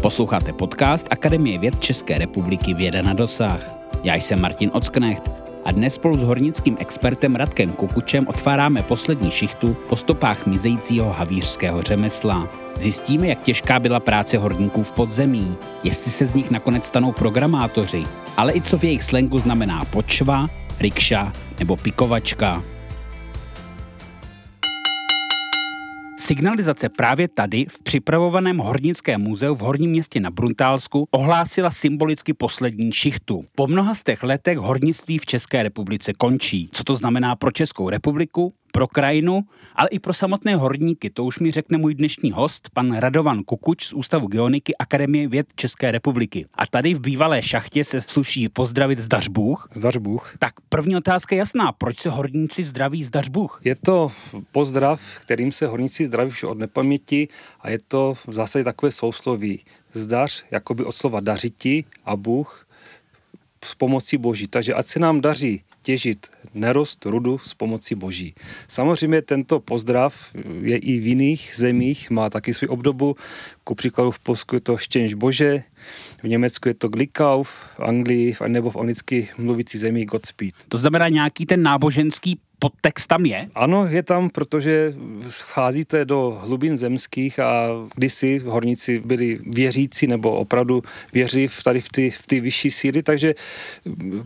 Posloucháte podcast Akademie věd České republiky Věda na dosah. Já jsem Martin Ocknecht a dnes spolu s hornickým expertem Radkem Kukučem otváráme poslední šichtu po stopách mizejícího havířského řemesla. Zjistíme, jak těžká byla práce horníků v podzemí, jestli se z nich nakonec stanou programátoři, ale i co v jejich slengu znamená počva, rikša nebo pikovačka. Signalizace právě tady v připravovaném hornickém muzeu v Horním městě na Bruntálsku ohlásila symbolicky poslední šichtu. Po mnoha z těch letech hornictví v České republice končí. Co to znamená pro Českou republiku? Pro krajinu, ale i pro samotné horníky. To už mi řekne můj dnešní host, pan Radovan Kukuč z Ústavu geoniky Akademie věd České republiky. A tady v bývalé šachtě se sluší pozdravit zdař Bůh. Zdař Bůh. Tak první otázka je jasná. Proč se horníci zdraví zdař Bůh? Je to pozdrav, kterým se horníci zdraví už od nepaměti a je to v zásadě takové sousloví. Zdař, jakoby od slova dařiti a Bůh s pomocí Boží. Takže ať se nám daří těžit nerost rudu s pomocí boží. Samozřejmě tento pozdrav je i v jiných zemích, má taky svůj obdobu. Ku příkladu v Polsku je to štěnž bože, v Německu je to Glikau, v Anglii nebo v onicky mluvící zemí Godspeed. To znamená nějaký ten náboženský podtext tam je? Ano, je tam, protože scházíte do hlubin zemských a kdysi horníci byli věřící nebo opravdu věří v tady v ty, v ty vyšší síly, takže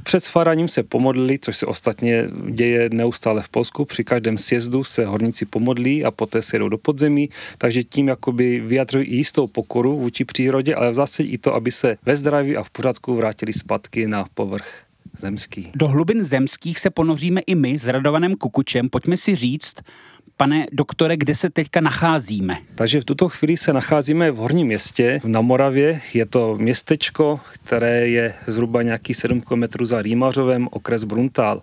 před sfaraním se pomodlili, což se ostatně děje neustále v Polsku. Při každém sjezdu se horníci pomodlí a poté se jdou do podzemí, takže tím jakoby vyjadřují i jistou pokoru vůči přírodě, ale v zásadě i to, aby se ve zdraví a v pořádku vrátili zpátky na povrch zemský. Do hlubin zemských se ponoříme i my s Radovanem Kukučem. Pojďme si říct, pane doktore, kde se teďka nacházíme? Takže v tuto chvíli se nacházíme v Horním městě na Moravě. Je to městečko, které je zhruba nějaký 7 km za Rýmařovem, okres Bruntál.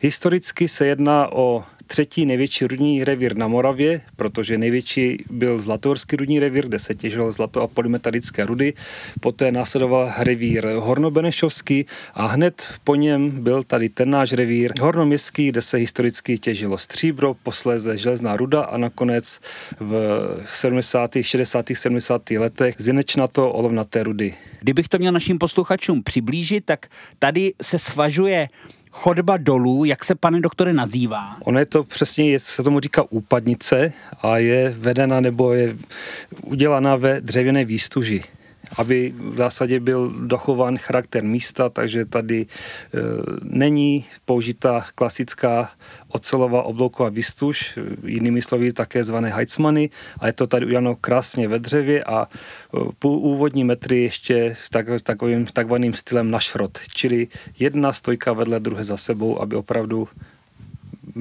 Historicky se jedná o třetí největší rudní revír na Moravě, protože největší byl Zlatorský rudní revír, kde se těžilo zlato a polymetalické rudy. Poté následoval revír Hornobenešovský a hned po něm byl tady ten náš revír Hornoměstský, kde se historicky těžilo stříbro, posléze železná ruda a nakonec v 70., 60., 70. letech zinečnato olovnaté rudy. Kdybych to měl našim posluchačům přiblížit, tak tady se svažuje chodba dolů, jak se, pane doktore, nazývá? Ono je to přesně, je, se tomu říká úpadnice a je vedena nebo je udělaná ve dřevěné výstuži aby v zásadě byl dochován charakter místa, takže tady e, není použitá klasická ocelová oblouková výstuž, jinými slovy také zvané Heitzmany, a je to tady uděláno krásně ve dřevě a e, půl úvodní metry ještě tak, takovým takzvaným stylem na šrot, čili jedna stojka vedle druhé za sebou, aby opravdu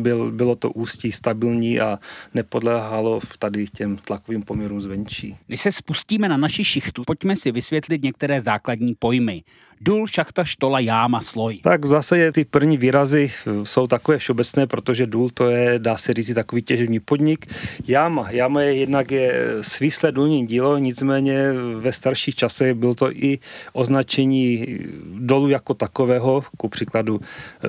byl, bylo to ústí stabilní a nepodléhalo tady těm tlakovým poměrům zvenčí. Když se spustíme na naši šichtu, pojďme si vysvětlit některé základní pojmy. Důl, šachta, štola, jáma, sloj. Tak zase ty první výrazy jsou takové všeobecné, protože důl to je, dá se říct, takový těžební podnik. Jáma, jáma je jednak je svíslé důlní dílo, nicméně ve starších časech byl to i označení dolu jako takového, ku příkladu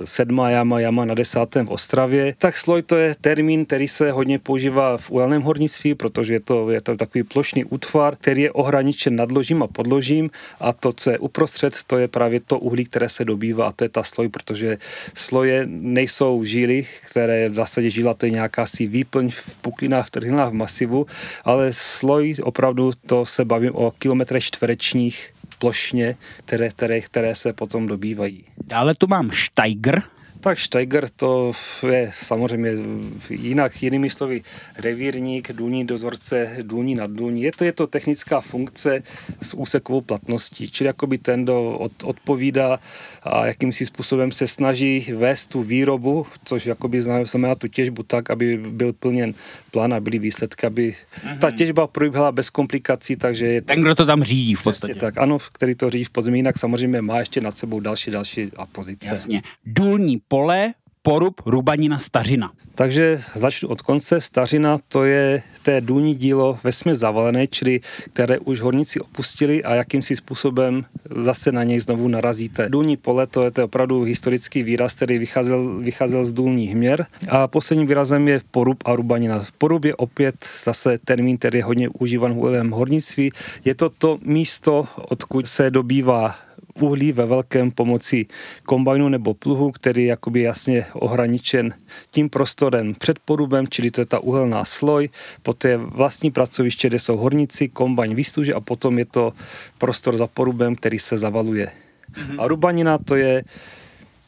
sedmá jáma, jáma na desátém Ostravě. Tak sloj to je termín, který se hodně používá v uhelném hornictví, protože je to, je to takový plošný útvar, který je ohraničen nadložím a podložím a to, co je uprostřed, to je právě to uhlí, které se dobývá a to je ta sloj, protože sloje nejsou žíly, které v zásadě žíla to je nějaká si výplň v puklinách, v trhlinách, v masivu, ale sloj opravdu to se bavím o kilometrech čtverečních plošně, které, které, které se potom dobývají. Dále tu mám Steiger, tak Steiger to je samozřejmě jinak, jinými slovy, revírník, důlní dozorce, důlní naddůlní. Je to, je to technická funkce s úsekovou platností, čili jakoby ten, kdo od, odpovídá a jakýmsi způsobem se snaží vést tu výrobu, což jakoby znamená tu těžbu tak, aby byl plněn plán a byly výsledky, aby mm-hmm. ta těžba probíhala bez komplikací, takže je Ten, kdo to tam řídí v podstatě. Tak, ano, který to řídí v podzemí, jinak samozřejmě má ještě nad sebou další, další pozice. Jasně. Důlní pole, porub Rubanina Stařina. Takže začnu od konce. Stařina to je té důní dílo vesmě zavalené, čili které už horníci opustili a jakýmsi způsobem zase na něj znovu narazíte. Důní pole to je to opravdu historický výraz, který vycházel, vycházel z důlních měr. A posledním výrazem je porub a rubanina. Porub je opět zase termín, který je hodně užívan v hornictví. Je to to místo, odkud se dobývá uhlí ve velkém pomocí kombajnu nebo pluhu, který je jakoby jasně ohraničen tím prostorem před porubem, čili to je ta uhelná sloj, poté vlastní pracoviště, kde jsou horníci, kombajn výstuže a potom je to prostor za porubem, který se zavaluje. Mm-hmm. A rubanina to je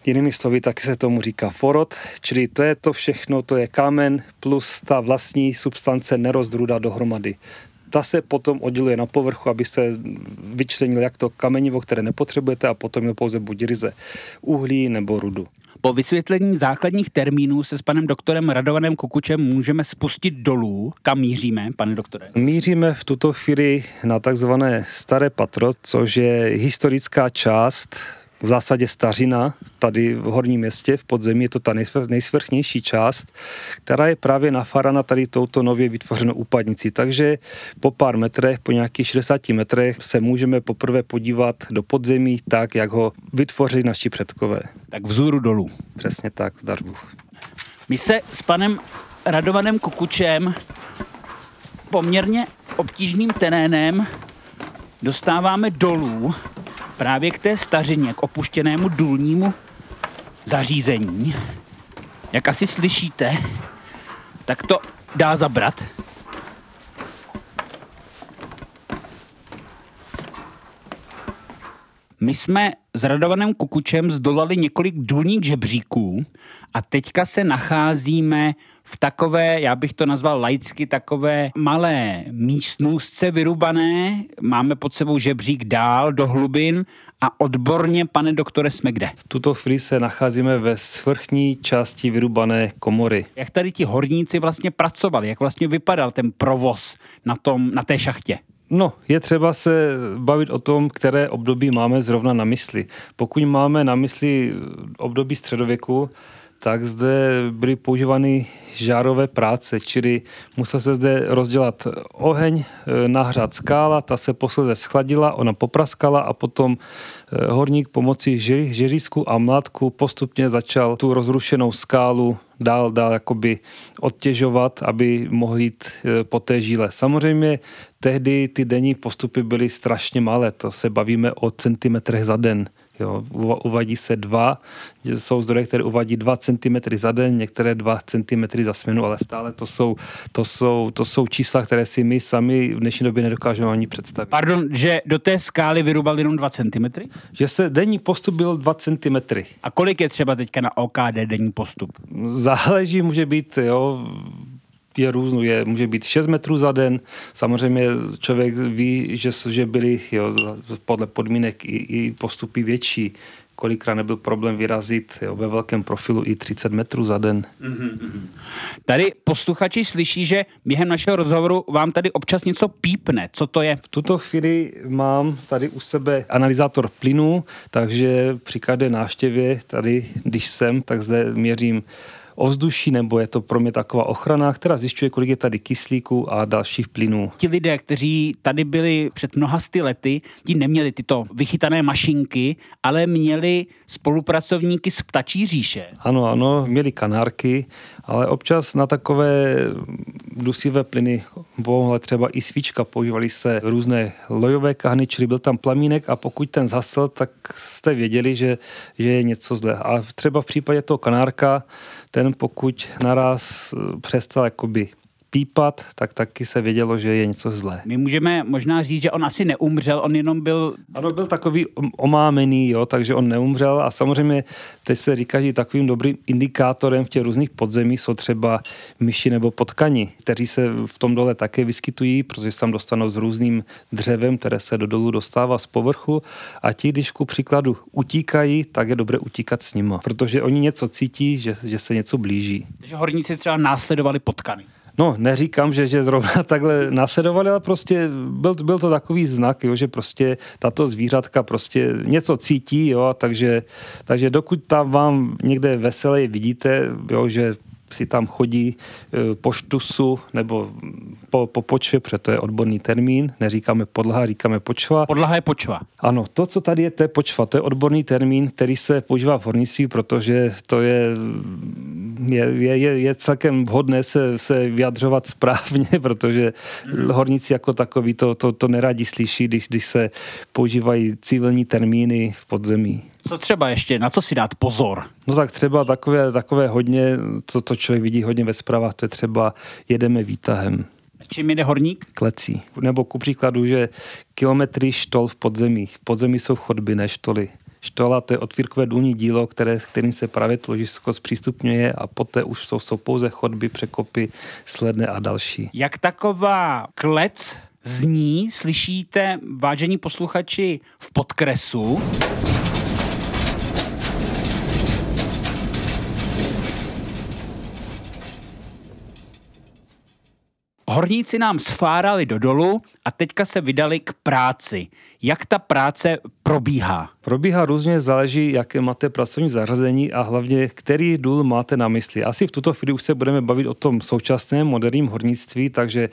Jinými slovy, taky se tomu říká forod, čili to je to všechno, to je kámen plus ta vlastní substance nerozdruda dohromady ta se potom odděluje na povrchu, aby se vyčlenil jak to kamenivo, které nepotřebujete a potom je pouze buď ryze uhlí nebo rudu. Po vysvětlení základních termínů se s panem doktorem Radovanem Kukučem můžeme spustit dolů. Kam míříme, pane doktore? Míříme v tuto chvíli na takzvané Staré patro, což je historická část v zásadě stařina tady v horním městě, v podzemí je to ta nejsvrchnější část, která je právě nafarana tady touto nově vytvořenou úpadnicí. Takže po pár metrech, po nějakých 60 metrech se můžeme poprvé podívat do podzemí tak, jak ho vytvořili naši předkové. Tak vzůru dolů. Přesně tak, zdař Bůh. My se s panem Radovanem Kukučem poměrně obtížným terénem dostáváme dolů právě k té stařině, k opuštěnému důlnímu zařízení. Jak asi slyšíte, tak to dá zabrat. My jsme s Radovanem Kukučem zdolali několik důlních žebříků a teďka se nacházíme v takové, já bych to nazval laicky, takové malé místnůstce vyrubané. Máme pod sebou žebřík dál do hlubin a odborně, pane doktore, jsme kde? V tuto chvíli se nacházíme ve svrchní části vyrubané komory. Jak tady ti horníci vlastně pracovali? Jak vlastně vypadal ten provoz na, tom, na té šachtě? No, je třeba se bavit o tom, které období máme zrovna na mysli. Pokud máme na mysli období středověku, tak zde byly používány žárové práce, čili musel se zde rozdělat oheň, e, nahřát skála, ta se posledně schladila, ona popraskala a potom e, horník pomocí žeřízku a mlátku postupně začal tu rozrušenou skálu dál, dál jakoby odtěžovat, aby mohli jít e, po té žíle. Samozřejmě tehdy ty denní postupy byly strašně malé, to se bavíme o centimetrech za den. Jo, uvadí se dva, jsou zdroje, které uvadí 2 cm za den, některé 2 cm za směnu, ale stále to jsou, to, jsou, to jsou čísla, které si my sami v dnešní době nedokážeme ani představit. Pardon, že do té skály vyrubal jenom 2 cm? Že se denní postup byl 2 cm. A kolik je třeba teďka na OKD denní postup? Záleží, může být jo, je různou, je, může být 6 metrů za den. Samozřejmě člověk ví, že, že byly jo, podle podmínek i, i postupy větší. Kolikrát nebyl problém vyrazit jo, ve velkém profilu i 30 metrů za den. Mm-hmm. Tady posluchači slyší, že během našeho rozhovoru vám tady občas něco pípne. Co to je? V tuto chvíli mám tady u sebe analyzátor plynu, takže při každé návštěvě tady, když jsem, tak zde měřím ovzduší, nebo je to pro mě taková ochrana, která zjišťuje, kolik je tady kyslíku a dalších plynů. Ti lidé, kteří tady byli před mnoha sty lety, ti neměli tyto vychytané mašinky, ale měli spolupracovníky z ptačí říše. Ano, ano, měli kanárky, ale občas na takové dusivé plyny bohle třeba i svíčka, používali se různé lojové kahny, čili byl tam plamínek a pokud ten zhasl, tak jste věděli, že, že je něco zle. A třeba v případě toho kanárka ten pokud naraz eh, přestal jakoby pípat, tak taky se vědělo, že je něco zlé. My můžeme možná říct, že on asi neumřel, on jenom byl... Ano, byl takový omámený, jo, takže on neumřel a samozřejmě teď se říká, že takovým dobrým indikátorem v těch různých podzemích jsou třeba myši nebo potkani, kteří se v tom dole také vyskytují, protože se tam dostanou s různým dřevem, které se do dolu dostává z povrchu a ti, když ku příkladu utíkají, tak je dobré utíkat s nimi, protože oni něco cítí, že, že se něco blíží. Takže horníci třeba následovali potkany. No, neříkám, že, že zrovna takhle nasledovali, ale prostě byl, byl to takový znak, jo, že prostě tato zvířatka prostě něco cítí, jo, takže, takže dokud tam vám někde veselé vidíte, jo, že si tam chodí e, po štusu nebo po, po počvě, protože to je odborný termín, neříkáme podlaha, říkáme počva. Podlaha je počva. Ano, to, co tady je, to je počva, to je odborný termín, který se používá v hornictví, protože to je, je, je, je, je celkem vhodné se, se vyjadřovat správně, protože horníci jako takový to, to, to neradi slyší, když, když se používají civilní termíny v podzemí. Co třeba ještě, na co si dát pozor? No tak třeba takové, takové hodně, co to člověk vidí hodně ve zprávách, to je třeba jedeme výtahem. Čím jede horník? Klecí. Nebo ku příkladu, že kilometry štol v podzemí. V podzemí jsou chodby, ne štoly. Štola to je otvírkové důlní dílo, které, kterým se právě to ložisko zpřístupňuje a poté už jsou, jsou pouze chodby, překopy, sledne a další. Jak taková klec zní, slyšíte, vážení posluchači, v podkresu? Horníci nám sfárali do dolu a teďka se vydali k práci. Jak ta práce probíhá? Probíhá různě, záleží, jaké máte pracovní zařazení a hlavně, který důl máte na mysli. Asi v tuto chvíli už se budeme bavit o tom současném moderním hornictví, takže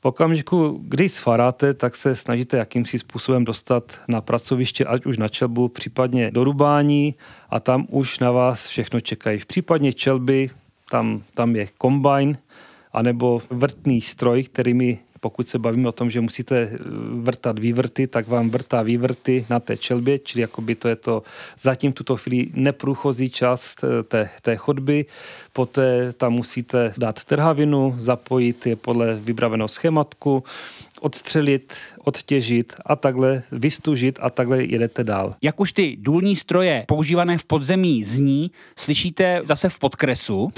v okamžiku, kdy sfaráte, tak se snažíte jakýmsi způsobem dostat na pracoviště, ať už na čelbu, případně do rubání a tam už na vás všechno čekají. Případně čelby, tam, tam je kombajn, anebo vrtný stroj, kterými pokud se bavíme o tom, že musíte eh, vrtat vývrty, tak vám vrtá vývrty na té čelbě, čili jakoby to je to zatím tuto chvíli neprůchozí část eh, té, té chodby. Poté tam musíte dát trhavinu, zapojit je podle vybraveného schématku, odstřelit, odtěžit a takhle vystužit a takhle jedete dál. Jak už ty důlní stroje používané v podzemí zní, slyšíte zase v podkresu.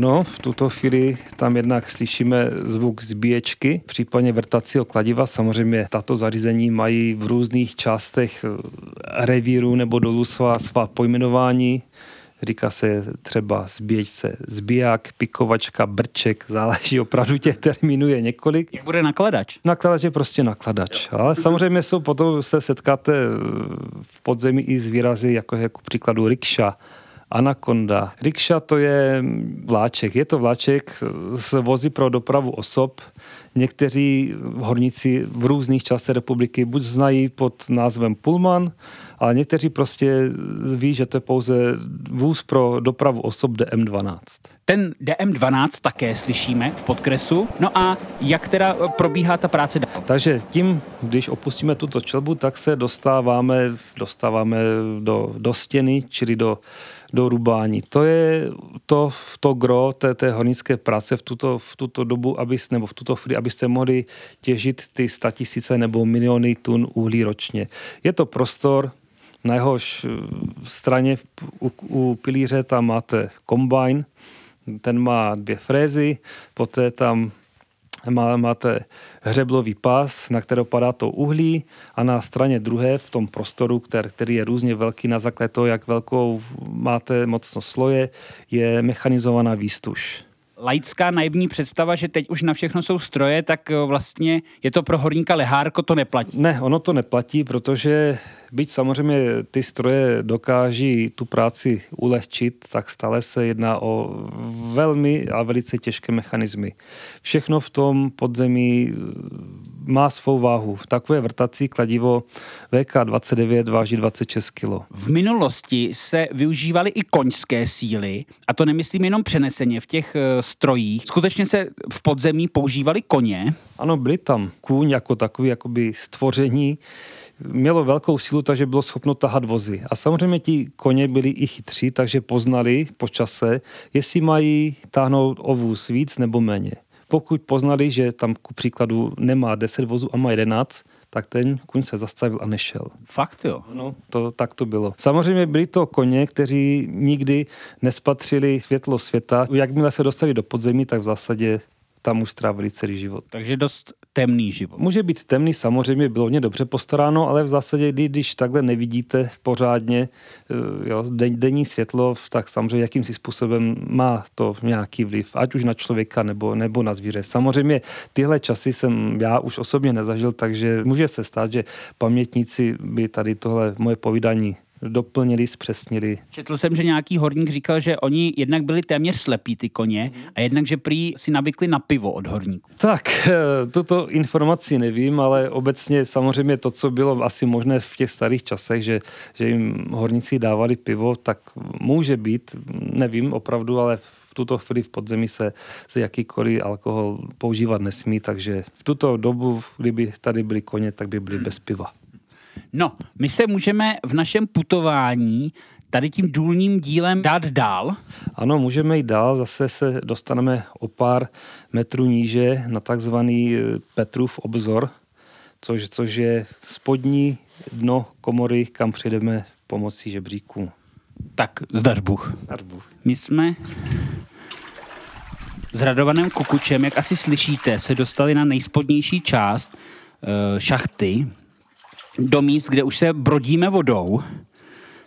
Ano, v tuto chvíli tam jednak slyšíme zvuk zbíječky, případně vrtacího kladiva. Samozřejmě tato zařízení mají v různých částech eh, revíru nebo dolů svá, svá pojmenování. Říká se třeba zbíječce zbíják, pikovačka, brček, záleží opravdu těch termínů je několik. Jak bude nakladač? Nakladač je prostě nakladač. Ale samozřejmě jsou potom se setkáte eh, v podzemí i s výrazy jako, jako příkladu rikša, Anaconda. Rikša to je vláček. Je to vláček s vozy pro dopravu osob. Někteří horníci v různých částech republiky buď znají pod názvem Pullman, ale někteří prostě ví, že to je pouze vůz pro dopravu osob DM12. Ten DM12 také slyšíme v podkresu. No a jak teda probíhá ta práce? Takže tím, když opustíme tuto čelbu, tak se dostáváme, dostáváme do, do stěny, čili do do rubání. To je to, to gro té, té hornické práce v tuto, v tuto dobu, aby, nebo v tuto chvíli, abyste mohli těžit ty statisíce nebo miliony tun uhlí ročně. Je to prostor, na jehož eh, straně u, u pilíře tam máte kombajn, ten má dvě frézy, poté tam má, máte hřeblový pás, na kterého padá to uhlí a na straně druhé v tom prostoru, který, který je různě velký na základě toho, jak velkou máte mocnost sloje, je mechanizovaná výstuž laická naivní představa, že teď už na všechno jsou stroje, tak vlastně je to pro horníka lehárko, to neplatí. Ne, ono to neplatí, protože Byť samozřejmě ty stroje dokáží tu práci ulehčit, tak stále se jedná o velmi a velice těžké mechanismy. Všechno v tom podzemí eh, má svou váhu. V takové vrtací kladivo VK29 váží 26 kg. V minulosti se využívaly i koňské síly, a to nemyslím jenom přeneseně v těch eh, strojích. Skutečně se v podzemí používali koně? Ano, byly tam kůň jako takový jakoby stvoření, mělo velkou sílu, takže bylo schopno tahat vozy. A samozřejmě ti koně byli i chytří, takže poznali po čase, jestli mají táhnout o vůz víc nebo méně. Pokud poznali, že tam ku příkladu nemá 10 vozů a má 11, tak ten kuň se zastavil a nešel. Fakt jo? No, to, tak to bylo. Samozřejmě byli to koně, kteří nikdy nespatřili světlo světa. Jakmile se dostali do podzemí, tak v zásadě tam už strávili celý život. Takže dost temný život. Může být temný, samozřejmě bylo mě dobře postaráno, ale v zásadě, když takhle nevidíte pořádně eh, jo, denní světlo, tak samozřejmě jakýmsi způsobem má to nějaký vliv, ať už na člověka nebo, nebo na zvíře. Samozřejmě tyhle časy jsem já už osobně nezažil, takže může se stát, že pamětníci by tady tohle moje povídání doplnili, zpřesnili. Četl jsem, že nějaký horník říkal, že oni jednak byli téměř slepí ty koně a jednak, že prý si navykli na pivo od horníků. Tak, tuto informaci nevím, ale obecně samozřejmě to, co bylo asi možné v těch starých časech, že, že jim horníci dávali pivo, tak může být, nevím opravdu, ale v tuto chvíli v podzemí se, se jakýkoliv alkohol používat nesmí, takže v tuto dobu, kdyby tady byly koně, tak by byly bez piva. No, my se můžeme v našem putování tady tím důlním dílem dát dál? Ano, můžeme jít dál, zase se dostaneme o pár metrů níže na takzvaný eh, Petrův obzor, což, což je spodní dno komory, kam přijdeme pomocí žebříků. Tak, zdař Bůh. Zdař Bůh. My jsme s Radovaným Kukučem, jak asi slyšíte, se dostali na nejspodnější část e, šachty, do míst, kde už se brodíme vodou,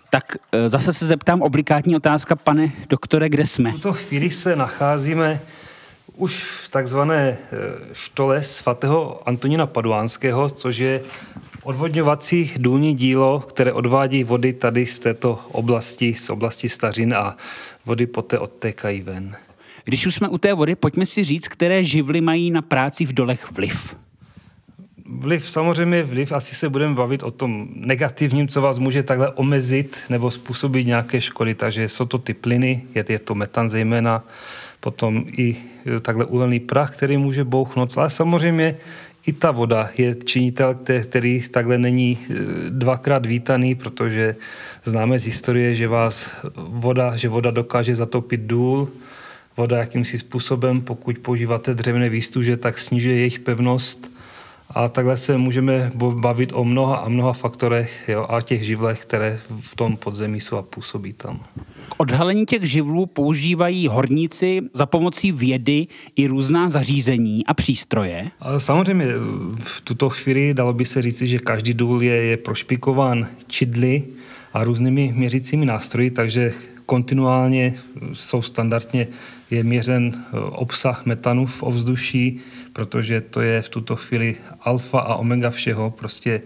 tak e, zase se zeptám obligátní otázka, pane doktore, kde jsme? V tuto chvíli se nacházíme už v takzvané e, štole svatého Antonína Paduánského, což je odvodňovací důlní dílo, které odvádí vody tady z této oblasti, z oblasti stařin a vody poté odtékají ven. Když už jsme u té vody, pojďme si říct, které živly mají na práci v dolech vliv. Vliv, samozřejmě vliv, asi se budeme bavit o tom negativním, co vás může takhle omezit nebo způsobit nějaké škody, takže jsou to ty plyny, je, je to metan zejména, potom i e, takhle uhelný prach, který může bouchnout, ale samozřejmě i ta voda je činitel, který takhle není e, dvakrát vítaný, protože známe z historie, že vás voda, že voda dokáže zatopit důl, voda jakýmsi způsobem, pokud používáte dřevěné výstuže, tak snižuje jejich pevnost a takhle se můžeme bavit o mnoha a mnoha faktorech jo, a těch živlech, které v tom podzemí jsou a působí tam. K odhalení těch živlů používají horníci za pomocí vědy i různá zařízení a přístroje? A samozřejmě v tuto chvíli dalo by se říci, že každý důl je, je prošpikován čidly a různými měřícími nástroji, takže kontinuálně jsou standardně je měřen obsah metanu v ovzduší, protože to je v tuto chvíli alfa a omega všeho. Prostě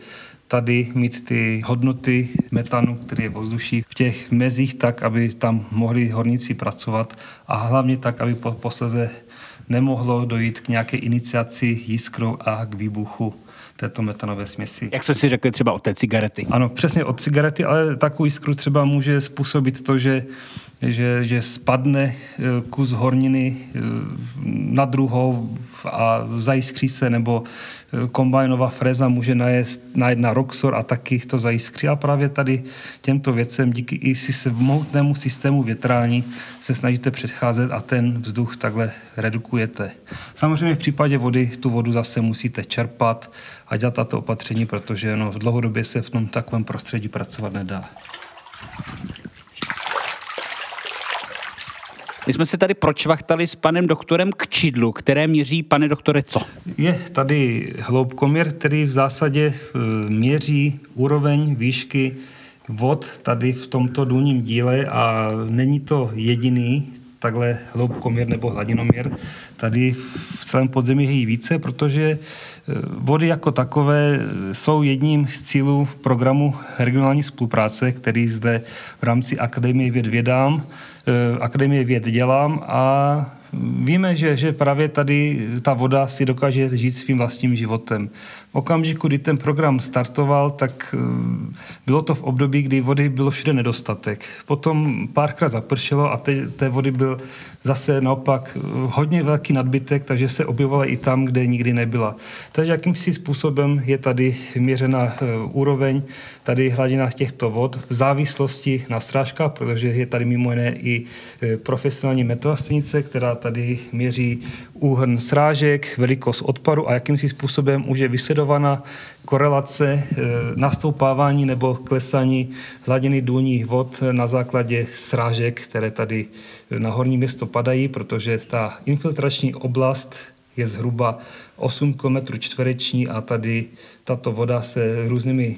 tady mít ty hodnoty metanu, který je v ovzduší, v těch mezích tak, aby tam mohli horníci pracovat a hlavně tak, aby posleze nemohlo dojít k nějaké iniciaci jiskrou a k výbuchu této metanové směsi. Jak jsme si řekli třeba od té cigarety. Ano, přesně od cigarety, ale takovou jiskru třeba může způsobit to, že že, že spadne e, kus horniny e, na druhou a zajiskří se, nebo kombajnová freza může najet, najet na Roxor a taky to zajiskří. A právě tady těmto věcem díky i mohutnému systému větrání se snažíte předcházet a ten vzduch takhle redukujete. Samozřejmě v případě vody tu vodu zase musíte čerpat a dělat tato opatření, protože no, v dlouhodobě se v tom takovém prostředí pracovat nedá. My jsme se tady pročvachtali s panem doktorem k čidlu, které měří, pane doktore, co? Je tady hloubkoměr, který v zásadě e, měří úroveň výšky vod tady v tomto důlním díle a není to jediný takhle hloubkoměr nebo hladinoměr. Tady v celém podzemí je více, protože e, vody jako takové jsou jedním z cílů programu regionální spolupráce, který zde v rámci Akademie věd vědám Akademie věd dělám a víme, že, že právě tady ta voda si dokáže žít svým vlastním životem. V okamžiku, kdy ten program startoval, tak eh, bylo to v období, kdy vody bylo všude nedostatek. Potom párkrát zapršelo a té, té vody byl zase naopak eh, hodně velký nadbytek, takže se objevovala i tam, kde nikdy nebyla. Takže jakýmsi způsobem je tady měřena eh, úroveň, tady hladina těchto vod v závislosti na strážkách, protože je tady mimo jiné i profesionální metodastanice, která tady měří úhrn srážek, velikost odparu a jakýmsi způsobem už je vysledovaná korelace e, nastoupávání nebo klesání hladiny důlních vod na základě srážek, které tady na horní město padají, protože ta infiltrační oblast je zhruba 8 km čtvereční a tady tato voda se různými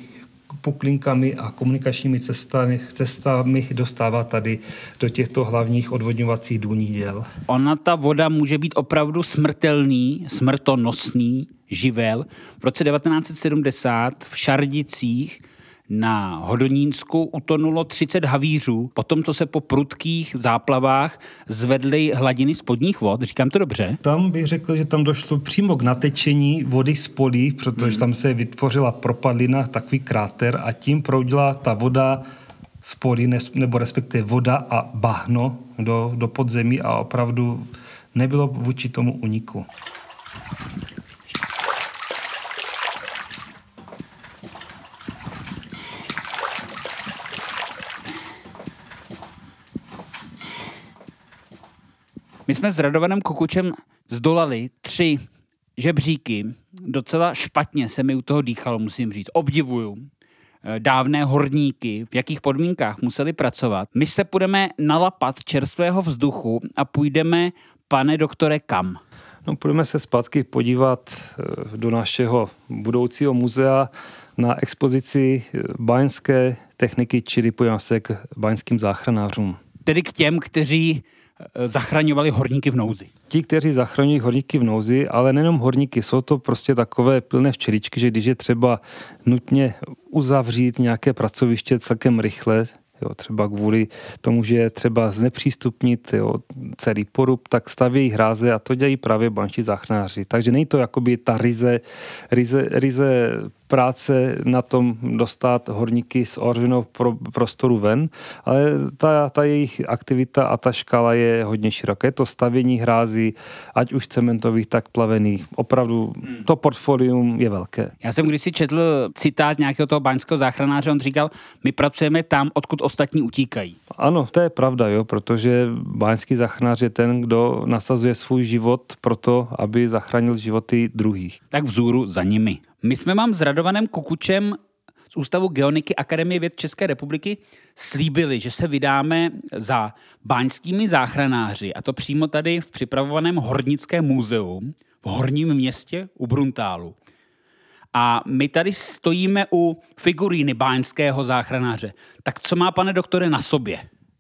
puklinkami a komunikačními cestami, cestami dostává tady do těchto hlavních odvodňovacích důlních děl. Ona ta voda může být opravdu smrtelný, smrtonosný živel. V roce 1970 v Šardicích na Hodonínsku utonulo 30 havířů, potom co se po prudkých záplavách zvedly hladiny spodních vod. Říkám to dobře? Tam bych řekl, že tam došlo přímo k natečení vody z polí, protože hmm. tam se vytvořila propadlina, takový kráter a tím proudila ta voda z polí, nebo respektive voda a bahno do, do podzemí a opravdu nebylo vůči tomu uniku. My jsme s Radovanem Kukučem zdolali tři žebříky. Docela špatně se mi u toho dýchalo, musím říct. Obdivuju eh, dávné horníky, v jakých podmínkách museli pracovat. My se půjdeme nalapat čerstvého vzduchu a půjdeme, pane doktore, kam? No, půjdeme se zpátky podívat eh, do našeho budoucího muzea na expozici eh, báňské techniky, čili pojďme se k báňským záchranářům. Tedy k těm, kteří zachraňovali horníky v nouzi. Ti, kteří zachraňují horníky v nouzi, ale nejenom horníky, jsou to prostě takové plné včeličky, že když je třeba nutně uzavřít nějaké pracoviště celkem rychle, Jo, třeba kvůli tomu, že je třeba znepřístupnit jo, celý porub, tak stavějí hráze a to dělají právě banští záchranáři. Takže není to jakoby ta ryze, ryze, ryze práce na tom dostat horníky z ohroženého pro, prostoru ven, ale ta, ta jejich aktivita a ta škala je hodně široká. Je to stavění hrází, ať už cementových, tak plavených. Opravdu hmm. to portfolium je velké. Já jsem když si četl citát nějakého toho baňského záchranáře, on říkal, my pracujeme tam, odkud ostatní utíkají. Ano, to je pravda, jo, protože báňský záchranář je ten, kdo nasazuje svůj život pro to, aby zachránil životy druhých. Tak vzůru za nimi. My jsme mám s Radovanem Kukučem z Ústavu geoniky Akademie věd České republiky slíbili, že se vydáme za báňskými záchranáři, a to přímo tady v připravovaném Hornickém muzeu v Horním městě u Bruntálu. A my tady stojíme u figuríny báňského záchranáře. Tak co má, pane doktore, na sobě?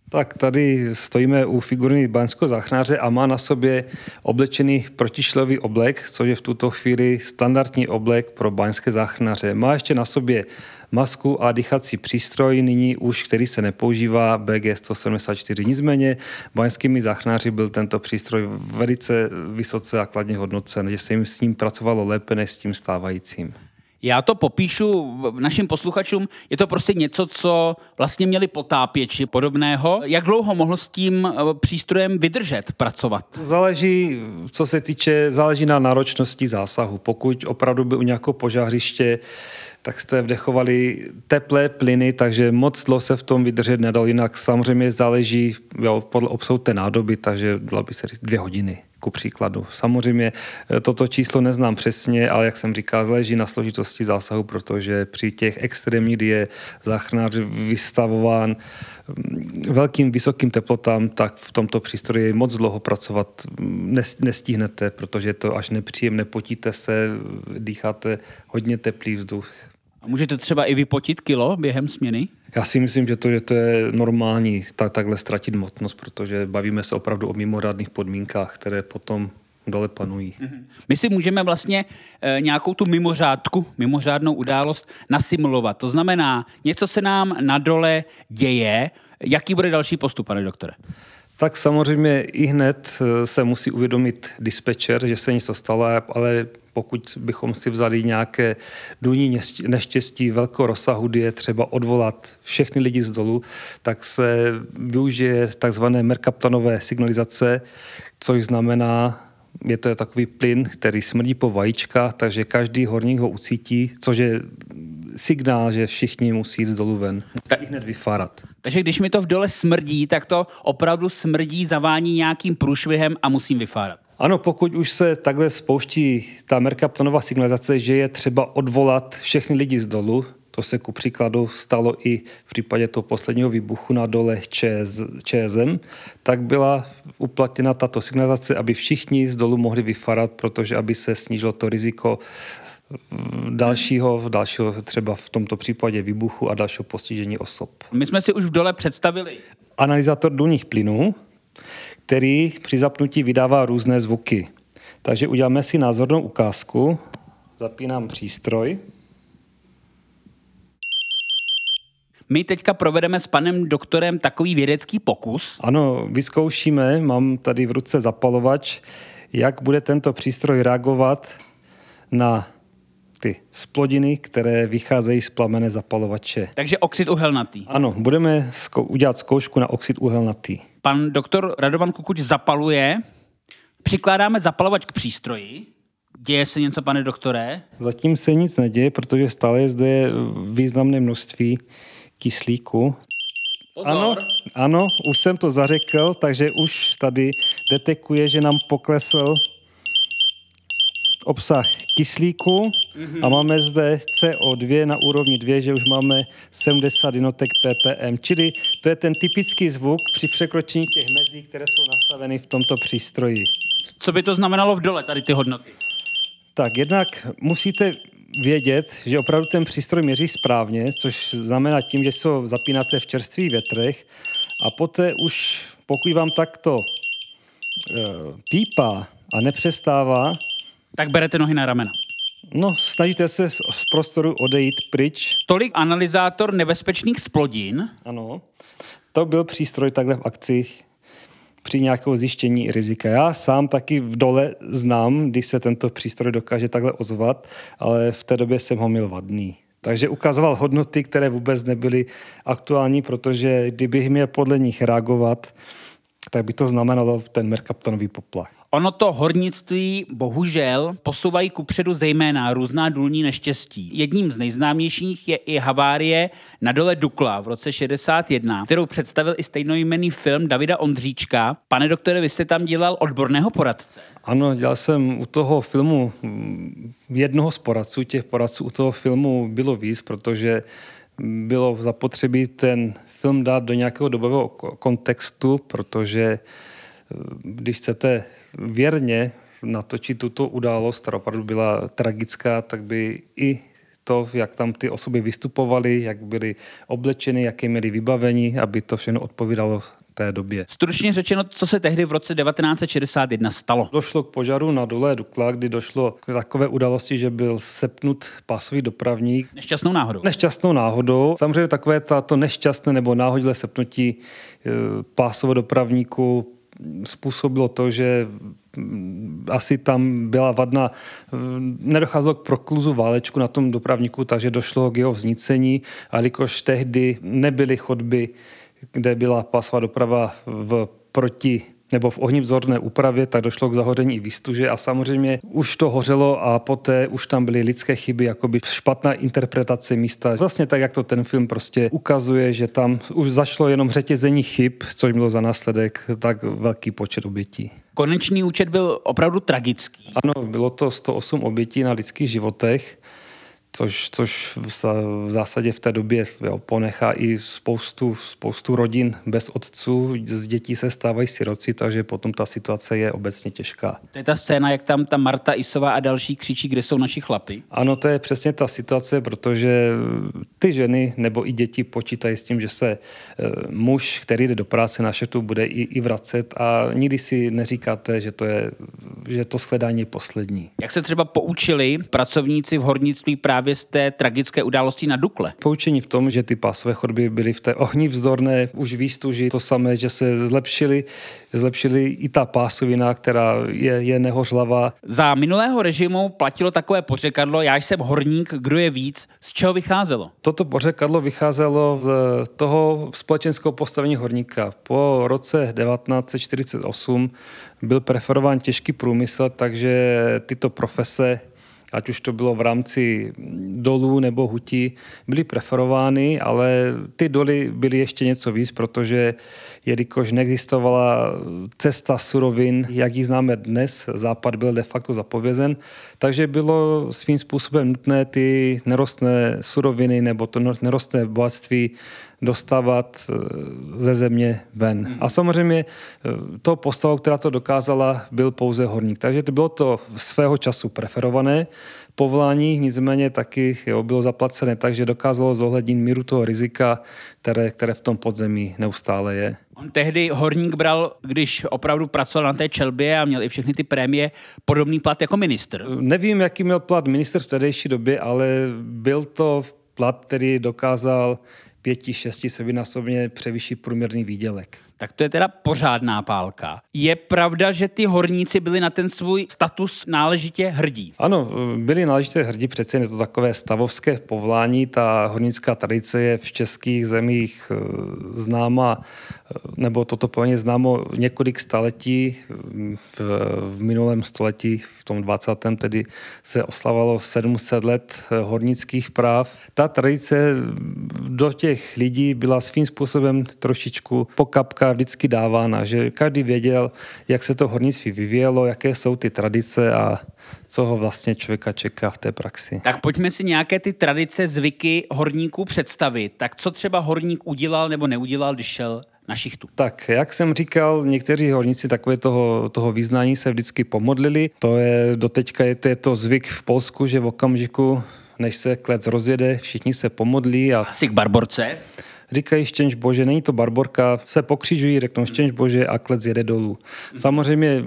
Tak tady stojíme u figurní báňského záchranáře a má na sobě oblečený protišlový oblek, což je v tuto chvíli standardní oblek pro báňské záchranáře. Má ještě na sobě masku a dýchací přístroj, nyní už, který se nepoužívá, BG-174. Nicméně báňskými záchranáři byl tento přístroj velice vysoce a kladně hodnocen, že se jim s ním pracovalo lépe než s tím stávajícím. Já to popíšu našim posluchačům. Je to prostě něco, co vlastně měli potápěči podobného. Jak dlouho mohl s tím eh, přístrojem vydržet pracovat? Záleží, co se týče, záleží na náročnosti zásahu. Pokud opravdu by u nějakého požářiště tak jste vdechovali teplé plyny, takže moc dlouho se v tom vydržet nedal. Jinak samozřejmě záleží jo, podle obsahu té nádoby, takže dala by se říct dvě hodiny ku příkladu. Samozřejmě eh, toto číslo neznám přesně, ale jak jsem říkal, záleží na složitosti zásahu, protože při těch extrémních, kdy je záchranář vystavován mm, velkým vysokým teplotám, tak v tomto přístroji moc dlouho pracovat mm, nestihnete, protože je to až nepříjemné, potíte se, dýcháte hodně teplý vzduch. A můžete třeba i vypotit kilo během směny? Já si myslím, že to, že to je normální tak, takhle ztratit motnost, protože bavíme se opravdu o mimořádných podmínkách, které potom dole panují. Mhm. My si můžeme vlastně e, nějakou tu mimořádku, mimořádnou událost nasimulovat. To znamená, něco se nám na dole děje. Jaký bude další postup, pane doktore? Tak samozřejmě i hned eh, se musí uvědomit dispečer, že se něco stalo, ale pokud bychom si vzali nějaké důní neštěstí velkého rozsahu, kdy je třeba odvolat všechny lidi z dolu, tak se využije takzvané merkaptanové signalizace, což znamená, je to takový plyn, který smrdí po vajíčkách, takže každý horník ho ucítí, což je signál, že všichni musí jít z dolu ven. Musí hned vyfárat. Takže když mi to v dole smrdí, tak to opravdu smrdí, zavání nějakým průšvihem a musím vyfárat. Ano, pokud už se takhle spouští ta merkaptonová signalizace, že je třeba odvolat všechny lidi z dolu, To se ku příkladu stalo i v případě toho posledního výbuchu na dole ČS, ČSM, tak byla uplatněna tato signalizace, aby všichni z dolu mohli vyfarat, protože aby se snížilo to riziko dalšího, dalšího třeba v tomto případě výbuchu a dalšího postižení osob. My jsme si už v dole představili. Analyzátor důlních plynů, který při zapnutí vydává různé zvuky. Takže uděláme si názornou ukázku. Zapínám přístroj. My teďka provedeme s panem doktorem takový vědecký pokus. Ano, vyzkoušíme, mám tady v ruce zapalovač, jak bude tento přístroj reagovat na ty splodiny, které vycházejí z plamene zapalovače. Takže oxid uhelnatý. Ano, budeme zko- udělat zkoušku na oxid uhelnatý. Pan doktor Radovan Kukuč zapaluje, přikládáme zapalovač k přístroji. Děje se něco, pane doktore? Zatím se nic neděje, protože stále je zde významné množství kyslíku. Pozor. Ano, ano, už jsem to zařekl, takže už tady detekuje, že nám poklesl obsah kyslíku mm-hmm. a máme zde CO2 na úrovni 2, že už máme 70 jednotek ppm. Čili to je ten typický zvuk při překročení těch mezí, které jsou nastaveny v tomto přístroji. Co by to znamenalo v dole, tady ty hodnoty? Tak jednak musíte vědět, že opravdu ten přístroj měří správně, což znamená tím, že jsou zapínaté v čerstvých větrech a poté už, pokud vám takto e, pípá a nepřestává, Tak berete nohy na ramena. no snažíte se z, prostoru odejít pryč, Tolik analyzátor nebezpečných splodin. ano, to byl přístroj takhle v akci při nějakého zjištění rizika. Já sám taky v dole znám, když se tento přístroj dokáže takhle ozvat, ale v té době jsem ho měl vadný. Takže ukazoval hodnoty, které vůbec nebyly aktuální, protože kdybych měl podle nich reagovat, tak by to znamenalo ten merkaptonový poplach. Ono to hornictví bohužel posouvají kupředu zejména různá důlní neštěstí. Jedním z nejznámějších je i havárie na dole Dukla v roce 61, kterou představil i stejnojmenný film Davida Ondříčka. Pane doktore, vy jste tam dělal odborného poradce. Ano, dělal jsem u toho filmu mm, jednoho z poradců. Těch poradců u toho filmu bylo víc, protože bylo zapotřebí ten film dát do nějakého dobového ko- kontextu, protože eh, když chcete věrně natočit tuto událost, která opravdu byla tragická, tak by i to, jak tam ty osoby vystupovaly, jak byly oblečeny, jaké měly vybavení, aby to všechno odpovídalo té době. Stručně řečeno, co se tehdy v roce 1961 stalo. Došlo k požaru na dole Dukla, kdy došlo k takové události, že byl sepnut pásový dopravník Nešťastnou náhodou. nešťastnou náhodou. Samozřejmě takové tato nešťastné nebo náhodilé sepnutí e, pásového dopravníku způsobilo to, že mm, asi tam byla vadna, mm, nedocházelo k prokluzu válečku na tom dopravníku, takže došlo k jeho vznicení, a jelikož tehdy nebyly chodby, kde byla pásová doprava v proti nebo v ohnivzorné úpravě, tak došlo k zahoření i výstuže a samozřejmě už to hořelo a poté už tam byly lidské chyby, jakoby špatná interpretace místa. Vlastně tak, jak to ten film prostě ukazuje, že tam už zašlo jenom řetězení chyb, což bylo za následek tak velký počet obětí. Konečný účet byl opravdu tragický. Ano, bylo to 108 obětí na lidských životech, což, což v zásadě v té době jo, ponechá i spoustu, spoustu rodin bez otců, z dětí se stávají siroci, takže potom ta situace je obecně těžká. To je ta scéna, jak tam ta Marta Isová a další křičí, kde jsou naši chlapy. Ano, to je přesně ta situace, protože ty ženy nebo i děti počítají s tím, že se eh, muž, který jde do práce na šetu, bude i, i vracet a nikdy si neříkáte, že to je, že to shledání je poslední. Jak se třeba poučili pracovníci v hornictví právě z té tragické události na Dukle? Poučení v tom, že ty pásové chodby byly v té ohnivzdorné už výstuži, to samé, že se zlepšily, zlepšily i ta pásovina, která je, je nehořlavá. Za minulého režimu platilo takové pořekadlo, já jsem horník, kdo je víc, z čeho vycházelo? Toto pořekadlo vycházelo z toho společenského postavení horníka. Po roce 1948 byl preferován těžký průmysl, takže tyto profese ať už to bylo v rámci dolů nebo hutí, byly preferovány, ale ty doly byly ještě něco víc, protože jelikož neexistovala cesta surovin, jak ji známe dnes, západ byl de facto zapovězen, takže bylo svým způsobem nutné ty nerostné suroviny nebo to nerostné bohatství dostávat eh, ze země ven. Hmm. A samozřejmě eh, to postavou, která to dokázala, byl pouze horník. Takže to bylo to svého času preferované povolání, nicméně taky jo, bylo zaplacené tak, že dokázalo zohlednit míru toho rizika, které, které v tom podzemí neustále je. On tehdy horník bral, když opravdu pracoval na té čelbě a měl i všechny ty prémie, podobný plat jako minister. Nevím, jaký měl plat minister v tehdejší době, ale byl to plat, který dokázal pěti, šesti sebinásobně převyšší průměrný výdělek. Tak to je teda pořádná pálka. Je pravda, že ty horníci byli na ten svůj status náležitě hrdí? Ano, byli náležitě hrdí, přece je to takové stavovské povolání. Ta hornická tradice je v českých zemích eh, známa, eh, nebo toto povolání známo několik staletí. V, v minulém století, v tom 20. tedy se oslavalo 700 let eh, hornických práv. Ta tradice do těch lidí byla svým způsobem trošičku pokapka vždycky dávána, že každý věděl, jak se to hornictví vyvíjelo, jaké jsou ty tradice a co ho vlastně člověka čeká v té praxi. Tak pojďme si nějaké ty tradice, zvyky horníků představit. Tak co třeba horník udělal nebo neudělal, když šel na šichtu. Tak, jak jsem říkal, někteří horníci takové toho, toho význání se vždycky pomodlili. To je, doteďka je to, je to zvyk v Polsku, že v okamžiku, než se klec rozjede, všichni se pomodlí. A... Asi k barborce říkají štěnč bože, není to barborka, se pokřižují, řeknou štěnč bože a klec jede dolů. Samozřejmě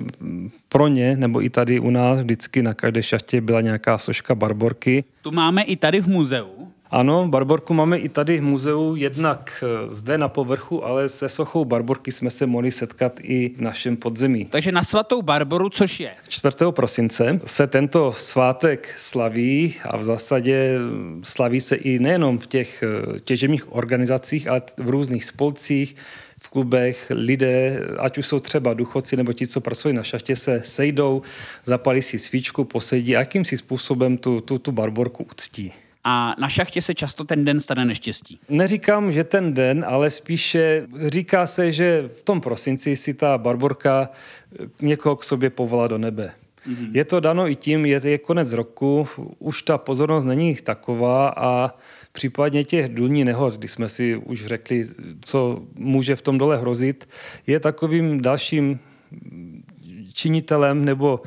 pro ně, nebo i tady u nás vždycky na každé šachtě byla nějaká soška barborky. Tu máme i tady v muzeu. Ano, Barborku máme i tady v muzeu, jednak eh, zde na povrchu, ale se sochou Barborky jsme se mohli setkat i v našem podzemí. Takže na svatou Barboru, což je? 4. prosince se tento svátek slaví a v zásadě slaví se i nejenom v těch eh, těžebních organizacích, ale v různých spolcích, v klubech lidé, ať už jsou třeba duchoci nebo ti, co pracují na šachtě, se sejdou, zapalí si svíčku, posedí a jakýmsi způsobem tu, tu, tu barborku uctí a na šachtě se často ten den stane neštěstí. Neříkám, že ten den, ale spíše říká se, že v tom prosinci si ta barborka někoho k sobě povolá do nebe. Mm-hmm. Je to dano i tím, je, je konec roku, už ta pozornost není taková a případně těch důlní nehod, když jsme si už řekli, co může v tom dole hrozit, je takovým dalším činitelem nebo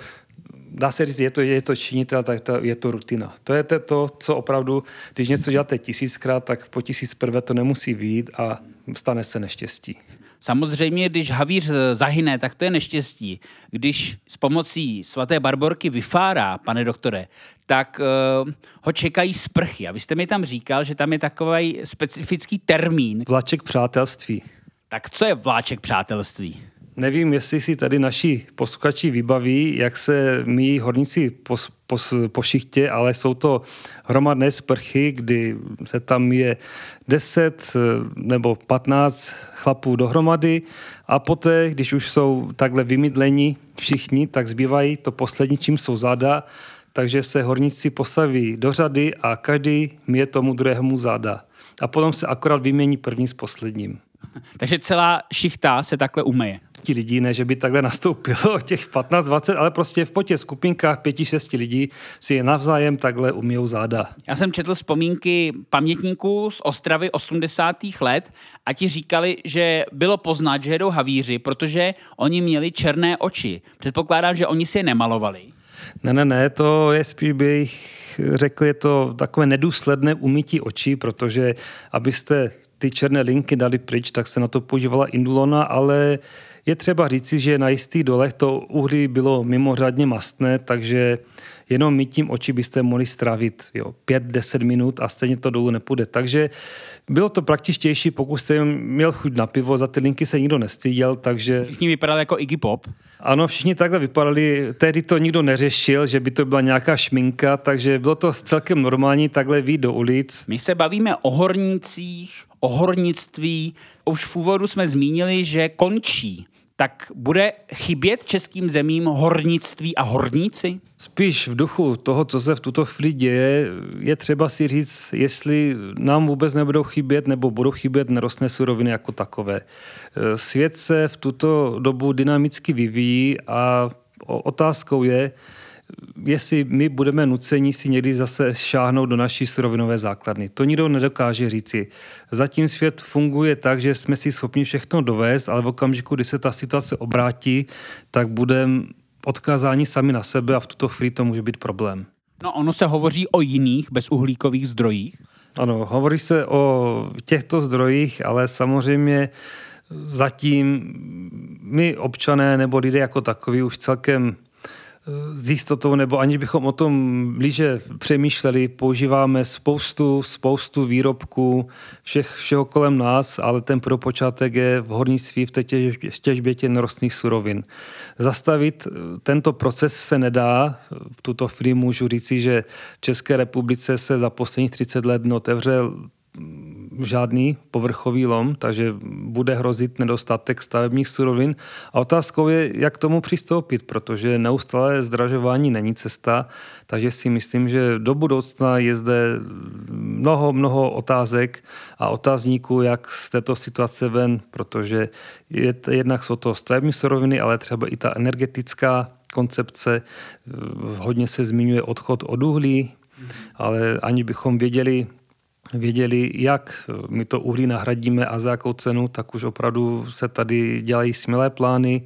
dá se říct, je to, je to činitel, tak to, je to rutina. To je to, co opravdu, když něco děláte tisíckrát, tak po tisíc prvé to nemusí výjít a stane se neštěstí. Samozřejmě, když havíř zahyne, tak to je neštěstí. Když s pomocí svaté Barborky vyfárá, pane doktore, tak uh, ho čekají sprchy. A vy jste mi tam říkal, že tam je takový specifický termín. Vláček přátelství. Tak co je vláček přátelství? Nevím, jestli si tady naši posluchači vybaví, jak se my horníci pos, pos, po šichtě, ale jsou to hromadné sprchy, kdy se tam je 10 eh, nebo 15 chlapů dohromady a poté, když už jsou takhle vymydleni všichni, tak zbývají to poslední, čím jsou záda, takže se horníci posaví do řady a každý mě tomu druhému záda. A potom se akorát vymění první s posledním. Takže celá šichta se takhle umeje. Ti lidí, ne, že by takhle nastoupilo těch 15-20, ale prostě v potě skupinkách 5-6 lidí si je navzájem takhle umijou záda. Já jsem četl vzpomínky pamětníků z Ostravy 80. let a ti říkali, že bylo poznat, že jedou havíři, protože oni měli černé oči. Předpokládám, že oni si je nemalovali. Ne, ne, ne, to je spíš bych řekl, je to takové nedůsledné umytí očí, protože abyste ty černé linky dali pryč, tak se na to používala indulona, ale je třeba říci, že na jistých dolech to uhlí bylo mimořádně mastné, takže jenom mytím oči byste mohli strávit 5-10 minut a stejně to dolů nepůjde. Takže bylo to praktičtější, pokud jste měl chuť na pivo, za ty linky se nikdo nestyděl, takže... Všichni vypadali jako Iggy Pop. Ano, všichni takhle vypadali. Tehdy to nikdo neřešil, že by to byla nějaká šminka, takže bylo to celkem normální takhle výjít do ulic. My se bavíme o hornících, o hornictví. Už v úvodu jsme zmínili, že končí tak bude chybět českým zemím hornictví a horníci? Spíš v duchu toho, co se v tuto chvíli děje, je třeba si říct, jestli nám vůbec nebudou chybět nebo budou chybět nerostné suroviny jako takové. Svět se v tuto dobu dynamicky vyvíjí a otázkou je, jestli my budeme nuceni si někdy zase šáhnout do naší surovinové základny. To nikdo nedokáže říci. Zatím svět funguje tak, že jsme si schopni všechno dovést, ale v okamžiku, kdy se ta situace obrátí, tak budeme odkázáni sami na sebe a v tuto chvíli to může být problém. No ono se hovoří o jiných bezuhlíkových zdrojích? Ano, hovoří se o těchto zdrojích, ale samozřejmě zatím my občané nebo lidé jako takový už celkem s jistotou, nebo aniž bychom o tom blíže přemýšleli, používáme spoustu, spoustu výrobků, všech, všeho kolem nás, ale ten propočátek je v hornictví v té těžbě těch nerostných surovin. Zastavit eh, tento proces se nedá. V tuto chvíli můžu říci, že v České republice se za posledních 30 let otevřel žádný povrchový lom, takže bude hrozit nedostatek stavebních surovin. A otázkou je, jak tomu přistoupit, protože neustále zdražování není cesta, takže si myslím, že do budoucna je zde mnoho, mnoho otázek a otázníků, jak z této situace ven, protože je, jednak jsou to stavební suroviny, ale třeba i ta energetická koncepce. Hodně se zmiňuje odchod od uhlí, ale ani bychom věděli, věděli, jak my to uhlí nahradíme a za jakou cenu, tak už opravdu se tady dělají smělé plány,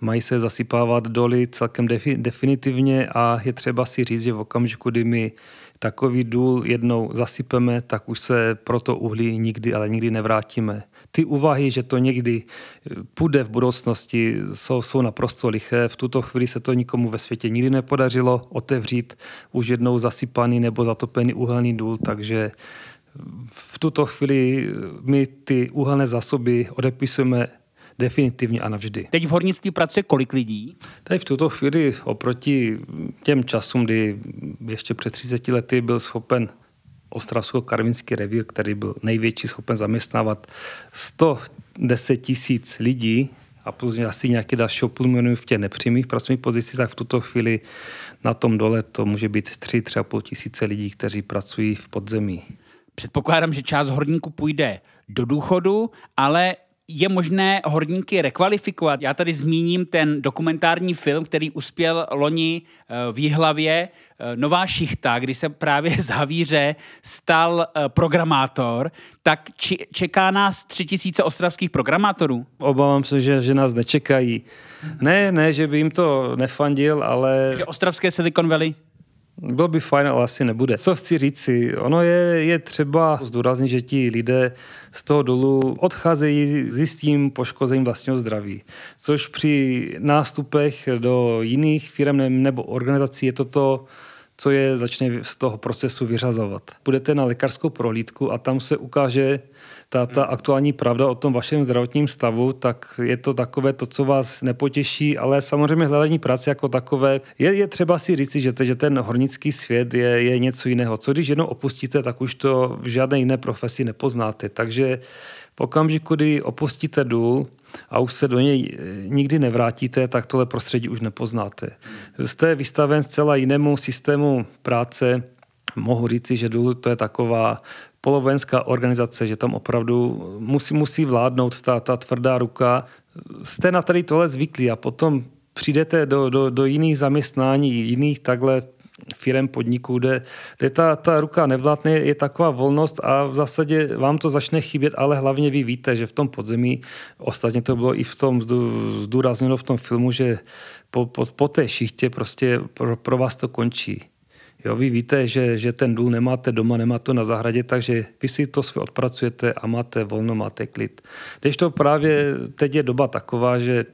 mají se zasypávat doly celkem definitivně a je třeba si říct, že v okamžiku, kdy my takový důl jednou zasypeme, tak už se pro to uhlí nikdy, ale nikdy nevrátíme. Ty úvahy, že to někdy půjde v budoucnosti, jsou, jsou naprosto liché. V tuto chvíli se to nikomu ve světě nikdy nepodařilo otevřít už jednou zasypaný nebo zatopený uhelný důl, takže v tuto chvíli my ty uhelné zásoby odepisujeme definitivně a navždy. Teď v hornictví pracuje kolik lidí? Teď v tuto chvíli oproti těm časům, kdy ještě před 30 lety byl schopen Ostravsko-Karvinský revír, který byl největší, schopen zaměstnávat 110 tisíc lidí a plus asi nějaké další půl v těch nepřímých pracovních pozicích, tak v tuto chvíli na tom dole to může být 3-3,5 tisíce lidí, kteří pracují v podzemí. Předpokládám, že část horníků půjde do důchodu, ale je možné horníky rekvalifikovat. Já tady zmíním ten dokumentární film, který uspěl loni eh, v Jihlavě, eh, Nová šichta, kdy se právě z Havíře stal eh, programátor, tak či, čeká nás tři tisíce ostravských programátorů? Obávám se, že, že nás nečekají. Ne, ne, že by jim to nefandil, ale... Že ostravské Silicon Valley? Bylo by fajn, ale asi nebude. Co chci říct si, ono je, je třeba zdůraznit, že ti lidé z toho dolu odcházejí s jistým poškozením vlastního zdraví. Což při nástupech do jiných firm nebo organizací je toto co je začne z toho procesu vyřazovat. Budete na lékařskou prohlídku a tam se ukáže ta, ta aktuální pravda o tom vašem zdravotním stavu, tak je to takové to, co vás nepotěší, ale samozřejmě hledání práce jako takové, je, je třeba si říci, že, to, že ten hornický svět je, je něco jiného. Co když jednou opustíte, tak už to v žádné jiné profesi nepoznáte. Takže v okamžiku, kdy opustíte důl, a už se do něj nikdy nevrátíte, tak tohle prostředí už nepoznáte. Jste vystaven zcela jinému systému práce, mohu říci, že důl to je taková polovenská organizace, že tam opravdu musí, musí vládnout ta, ta tvrdá ruka. Jste na tady tohle zvyklí a potom přijdete do, do, do jiných zaměstnání, jiných takhle firem podniků, kde, kde ta, ta ruka nevládne, je taková volnost a v zásadě vám to začne chybět, ale hlavně vy víte, že v tom podzemí, ostatně to bylo i v tom zdůrazněno v tom filmu, že po, po, po té šichtě prostě pro, pro vás to končí. Jo, vy víte, že, že ten důl nemáte doma, nemáte to na zahradě, takže vy si to své odpracujete a máte volno, máte klid. Když to právě teď je doba taková, že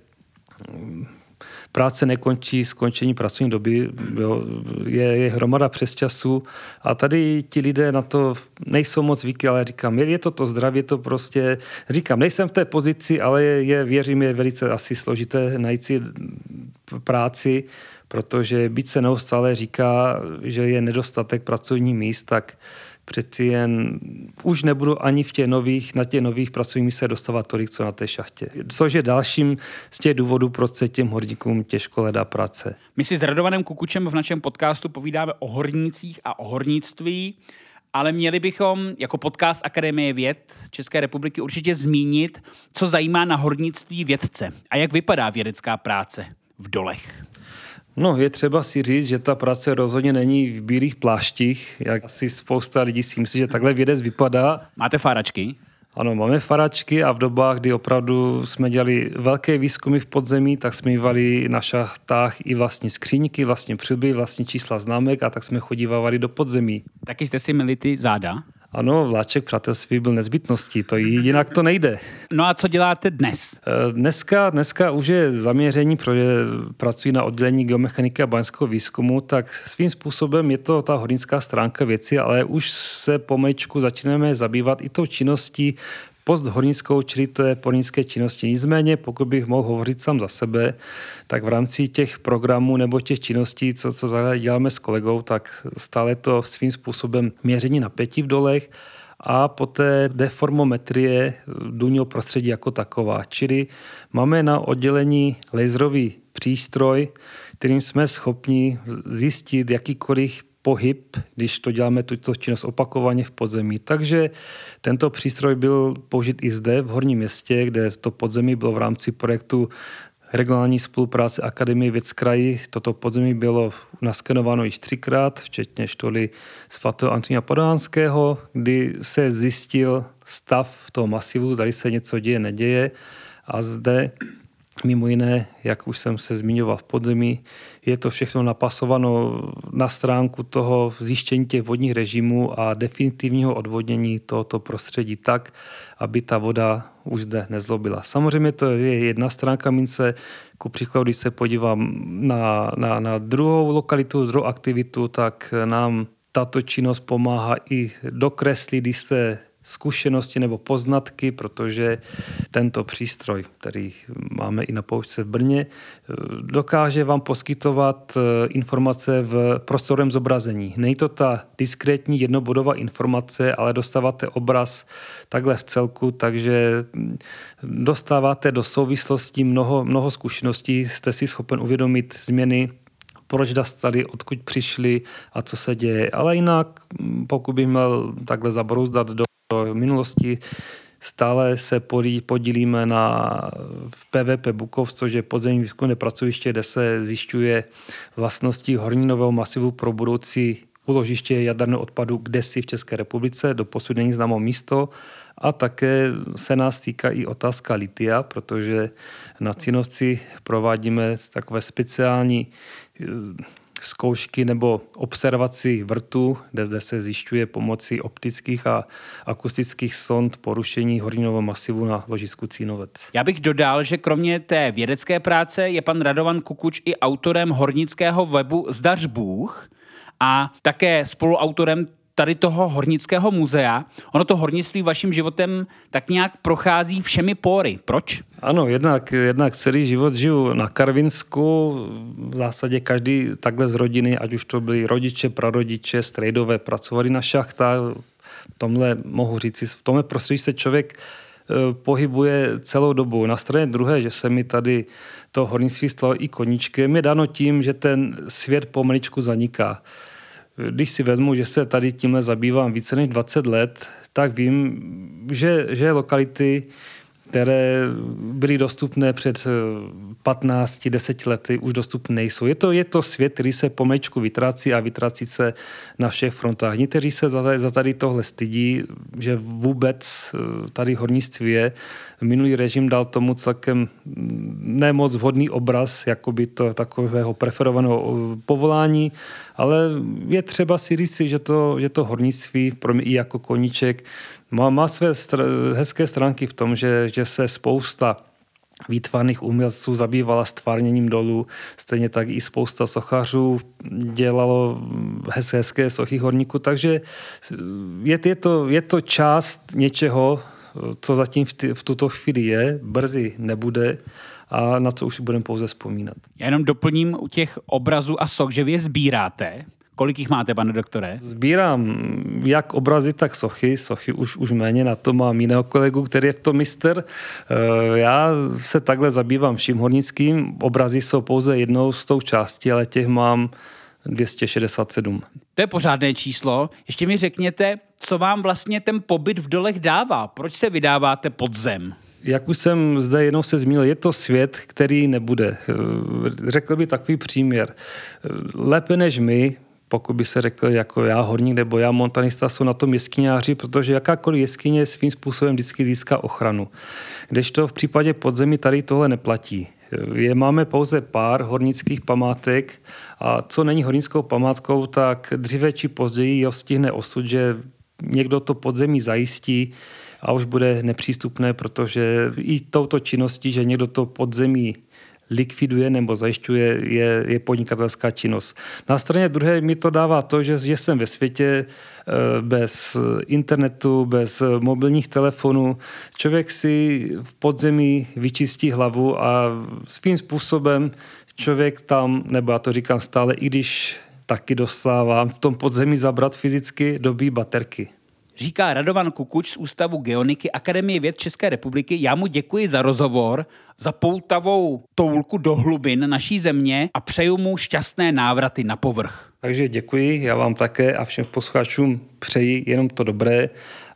práce nekončí skončení pracovní doby, jo, je, je hromada přes času a tady ti lidé na to nejsou moc zvyklí, ale říkám, je, je to to zdraví, to prostě, říkám, nejsem v té pozici, ale je, je věřím, je velice asi složité najít si práci, protože byť se neustále říká, že je nedostatek pracovních míst, tak přeci jen už nebudu ani v těch nových, na těch nových pracovních místech dostávat tolik, co na té šachtě. Což je dalším z těch důvodů, proč se těm horníkům těžko hledá práce. My si s Radovanem Kukučem v našem podcastu povídáme o hornících a o hornictví ale měli bychom jako podcast Akademie věd České republiky určitě zmínit, co zajímá na hornictví vědce a jak vypadá vědecká práce v dolech. No, je třeba si říct, že ta práce rozhodně není v bílých pláštích, jak asi spousta lidí si myslí, že takhle vědec vypadá. Máte fáračky? Ano, máme faračky a v dobách, kdy opravdu jsme dělali velké výzkumy v podzemí, tak jsme mývali na šachtách i vlastní skříňky, vlastní přilby, vlastní čísla známek a tak jsme chodívali do podzemí. Taky jste si měli ty záda? Ano, vláček přátelství byl nezbytností, to jinak to nejde. No a co děláte dnes? Eh, dneska, dneska už je zaměření, protože pracuji na oddělení geomechaniky a baňského výzkumu, tak svým způsobem je to ta hornická stránka věci, ale už se pomečku začínáme zabývat i tou činností posthornickou, čili to je pornické činnosti. Nicméně, pokud bych mohl hovořit sám za sebe, tak v rámci těch programů nebo těch činností, co, co děláme s kolegou, tak stále to svým způsobem měření napětí v dolech a poté deformometrie důlního prostředí jako taková. Čili máme na oddělení laserový přístroj, kterým jsme schopni zjistit jakýkoliv pohyb, když to děláme tuto činnost opakovaně v podzemí. Takže tento přístroj byl použit i zde v Horním městě, kde to podzemí bylo v rámci projektu regionální spolupráce Akademie věc kraji. Toto podzemí bylo naskenováno již třikrát, včetně štoly svatého Antonia Podánského, kdy se zjistil stav toho masivu, zda se něco děje, neděje. A zde Mimo jiné, jak už jsem se zmiňoval v podzemí, je to všechno napasováno na stránku toho zjištění těch vodních režimů a definitivního odvodnění tohoto prostředí tak, aby ta voda už zde nezlobila. Samozřejmě to je jedna stránka mince. Ku příkladu, když se podívám na, na, na druhou lokalitu, druhou aktivitu, tak nám tato činnost pomáhá i dokreslit jisté zkušenosti nebo poznatky, protože tento přístroj, který máme i na poušce v Brně, dokáže vám poskytovat eh, informace v prostorovém zobrazení. Není to ta diskrétní jednobodová informace, ale dostáváte obraz takhle v celku, takže hm, dostáváte do souvislostí mnoho, mnoho zkušeností, jste si schopen uvědomit změny proč tady, odkud přišli a co se děje. Ale jinak, hm, pokud bych měl takhle zabrouzdat do v minulosti. Stále se podílíme na PVP Bukov, což je podzemní výzkumné pracoviště, kde se zjišťuje vlastnosti horninového masivu pro budoucí uložiště jaderného odpadu kde si v České republice, do posud není známo místo. A také se nás týká i otázka litia, protože na Cinovci provádíme takové speciální zkoušky nebo observaci vrtu, kde zde se zjišťuje pomocí optických a akustických sond porušení horninového masivu na ložisku Cínovec. Já bych dodal, že kromě té vědecké práce je pan Radovan Kukuč i autorem hornického webu Zdař Bůh, a také spoluautorem tady toho hornického muzea. Ono to hornictví vaším životem tak nějak prochází všemi pory. Proč? Ano, jednak, jednak celý život žiju na Karvinsku. V zásadě každý takhle z rodiny, ať už to byli rodiče, prarodiče, strejdové, pracovali na šachtách. V tomhle mohu říct, v tomhle prostředí se člověk e, pohybuje celou dobu. Na straně druhé, že se mi tady to hornictví stalo i koníčkem, je dáno tím, že ten svět pomaličku zaniká. Když si vezmu, že se tady tímhle zabývám více než 20 let, tak vím, že, že lokality, které byly dostupné před 15-10 eh, lety, už dostupné nejsou. Je to, je to svět, který se pomečku vytrácí a vytrácí se na všech frontách. Někteří se za tady, za tady tohle stydí, že vůbec eh, tady hornictví je. Minulý režim dal tomu celkem nemoc vhodný obraz jakoby to takového preferovaného eh, povolání, ale je třeba si říct, že to, že to hornictví pro mě i jako koníček má, má své str- hezké stránky v tom, že, že se spousta výtvarných umělců zabývala stvárněním dolů, stejně tak i spousta sochařů dělalo hezké sochy horníků, takže je, je, to, je to část něčeho, co zatím v, ty, v tuto chvíli je, brzy nebude a na co už si budeme pouze vzpomínat. Já jenom doplním u těch obrazů a sok, že vy je sbíráte. Kolik jich máte, pane doktore? Sbírám jak obrazy, tak sochy. Sochy už, už méně, na to mám jiného kolegu, který je v tom mistr. Eh, já se takhle zabývám vším hornickým. Obrazy jsou pouze jednou z tou části, ale těch mám 267. To je pořádné číslo. Ještě mi řekněte, co vám vlastně ten pobyt v dolech dává? Proč se vydáváte pod zem? Jak už jsem zde jednou se zmínil, je to svět, který nebude. Řekl by takový příměr. Lépe než my, pokud by se řekl jako já horník nebo já montanista, jsou na tom jeskyňáři, protože jakákoliv jeskyně svým způsobem vždycky získá ochranu. Kdežto v případě podzemí tady tohle neplatí. Je, máme pouze pár hornických památek a co není hornickou památkou, tak dříve či později jo stihne osud, že někdo to podzemí zajistí a už bude nepřístupné, protože i touto činností, že někdo to podzemí likviduje nebo zajišťuje, je, je podnikatelská činnost. Na straně druhé mi to dává to, že, že jsem ve světě eh, bez internetu, bez mobilních telefonů. Člověk si v podzemí vyčistí hlavu a svým způsobem člověk tam, nebo já to říkám stále, i když taky dostávám v tom podzemí zabrat fyzicky, dobí baterky. Říká Radovan Kukuč z Ústavu geoniky Akademie věd České republiky. Já mu děkuji za rozhovor, za poutavou toulku do hlubin naší země a přeju mu šťastné návraty na povrch. Takže děkuji, já vám také a všem posluchačům přeji jenom to dobré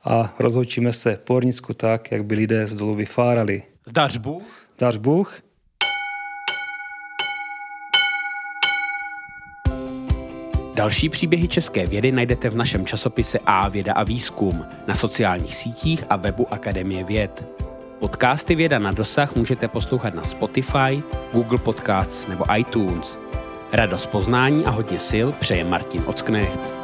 a rozhočíme se po Hornicku tak, jak by lidé z dolu vyfárali. Zdař Bůh. Zdař Bůh. Další příběhy české vědy najdete v našem časopise A věda a výzkum, na sociálních sítích a webu Akademie věd. Podcasty Věda na dosah můžete poslouchat na Spotify, Google Podcasts nebo iTunes. Radost poznání a hodně sil přeje Martin Ocknecht.